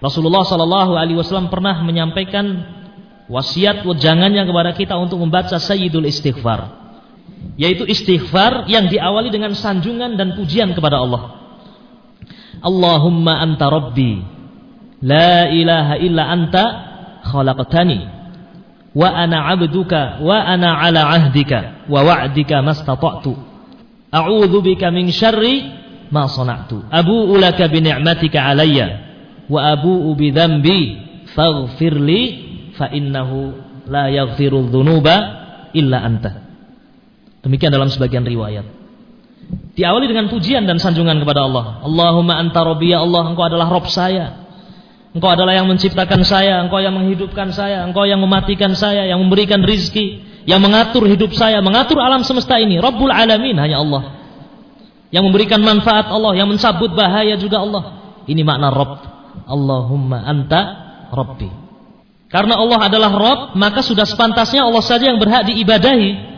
Rasulullah Shallallahu Alaihi Wasallam pernah menyampaikan wasiat wejangannya kepada kita untuk membaca Sayyidul Istighfar, yaitu istighfar yang diawali dengan sanjungan dan pujian kepada Allah. Allahumma anta rabbi, la ilaha illa anta khalaqtani, wa ana abduka wa ana ala ahdika wa wa'dika mastata'tu. A'udzu bika min syarri ma sana'tu. Abu'u laka bi ni'matika alayya wa abu'u bi dzambi faghfirli fa innahu la yaghfirul dzunuba illa anta. Demikian dalam sebagian riwayat. Diawali dengan pujian dan sanjungan kepada Allah. Allahumma anta rabbi ya Allah, engkau adalah Rabb saya. Engkau adalah yang menciptakan saya, engkau yang menghidupkan saya, engkau yang mematikan saya, yang memberikan rizki, yang mengatur hidup saya, mengatur alam semesta ini. Rabbul alamin hanya Allah. Yang memberikan manfaat Allah, yang mencabut bahaya juga Allah. Ini makna Rabb. Allahumma anta Rabbi. Karena Allah adalah Rabb, maka sudah sepantasnya Allah saja yang berhak diibadahi.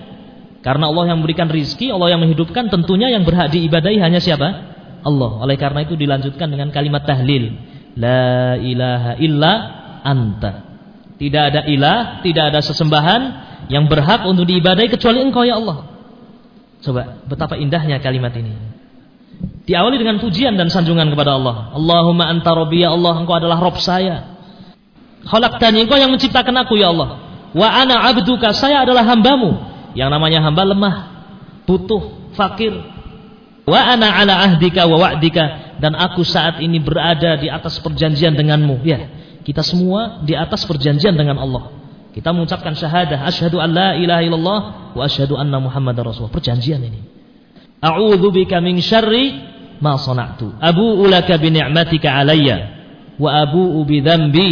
Karena Allah yang memberikan rizki, Allah yang menghidupkan, tentunya yang berhak diibadahi hanya siapa? Allah. Oleh karena itu dilanjutkan dengan kalimat tahlil. La ilaha illa anta. Tidak ada ilah, tidak ada sesembahan yang berhak untuk diibadahi kecuali engkau ya Allah. Coba, betapa indahnya kalimat ini. Diawali dengan pujian dan sanjungan kepada Allah. Allahumma anta rabbi ya Allah, engkau adalah Rob saya. Khalaqtani, engkau yang menciptakan aku ya Allah. Wa ana abduka, saya adalah hambamu. Yang namanya hamba lemah, butuh, fakir. Wa ana ala ahdika wa wa'dika. Dan aku saat ini berada di atas perjanjian denganmu. Ya, kita semua di atas perjanjian dengan Allah. Kita mengucapkan syahadah, asyhadu an la ilaha illallah wa asyhadu anna muhammadar rasulullah. Perjanjian ini. A'udzu bika min syarri ma sana'tu. Abu'u laka bi ni'matika alayya wa abu'u bi dzambi.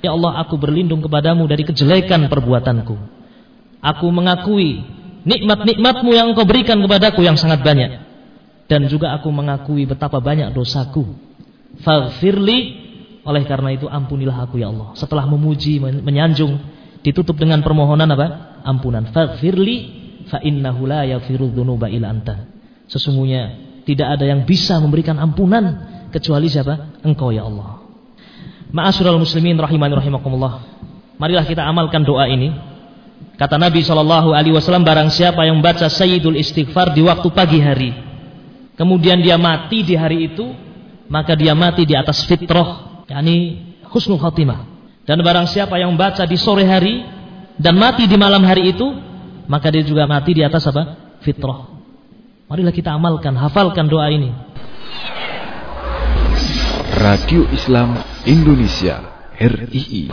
Ya Allah, aku berlindung kepadamu dari kejelekan perbuatanku. Aku mengakui nikmat-nikmatmu yang engkau berikan kepadaku yang sangat banyak. Dan juga aku mengakui betapa banyak dosaku. Faghfirli oleh karena itu ampunilah aku ya Allah. Setelah memuji, menyanjung, ditutup dengan permohonan apa? Ampunan. Faghfirli fa innahu la yaghfiru dzunuba illa anta. Sesungguhnya tidak ada yang bisa memberikan ampunan kecuali siapa? Engkau ya Allah. Ma'asyiral muslimin rahimani rahimakumullah. Marilah kita amalkan doa ini. Kata Nabi Shallallahu alaihi wasallam barang siapa yang membaca Sayyidul Istighfar di waktu pagi hari, kemudian dia mati di hari itu, maka dia mati di atas fitrah, yakni husnul khatimah. Dan barang siapa yang membaca di sore hari dan mati di malam hari itu, maka dia juga mati di atas apa? Fitrah. Marilah kita amalkan, hafalkan doa ini. Radio Islam Indonesia RII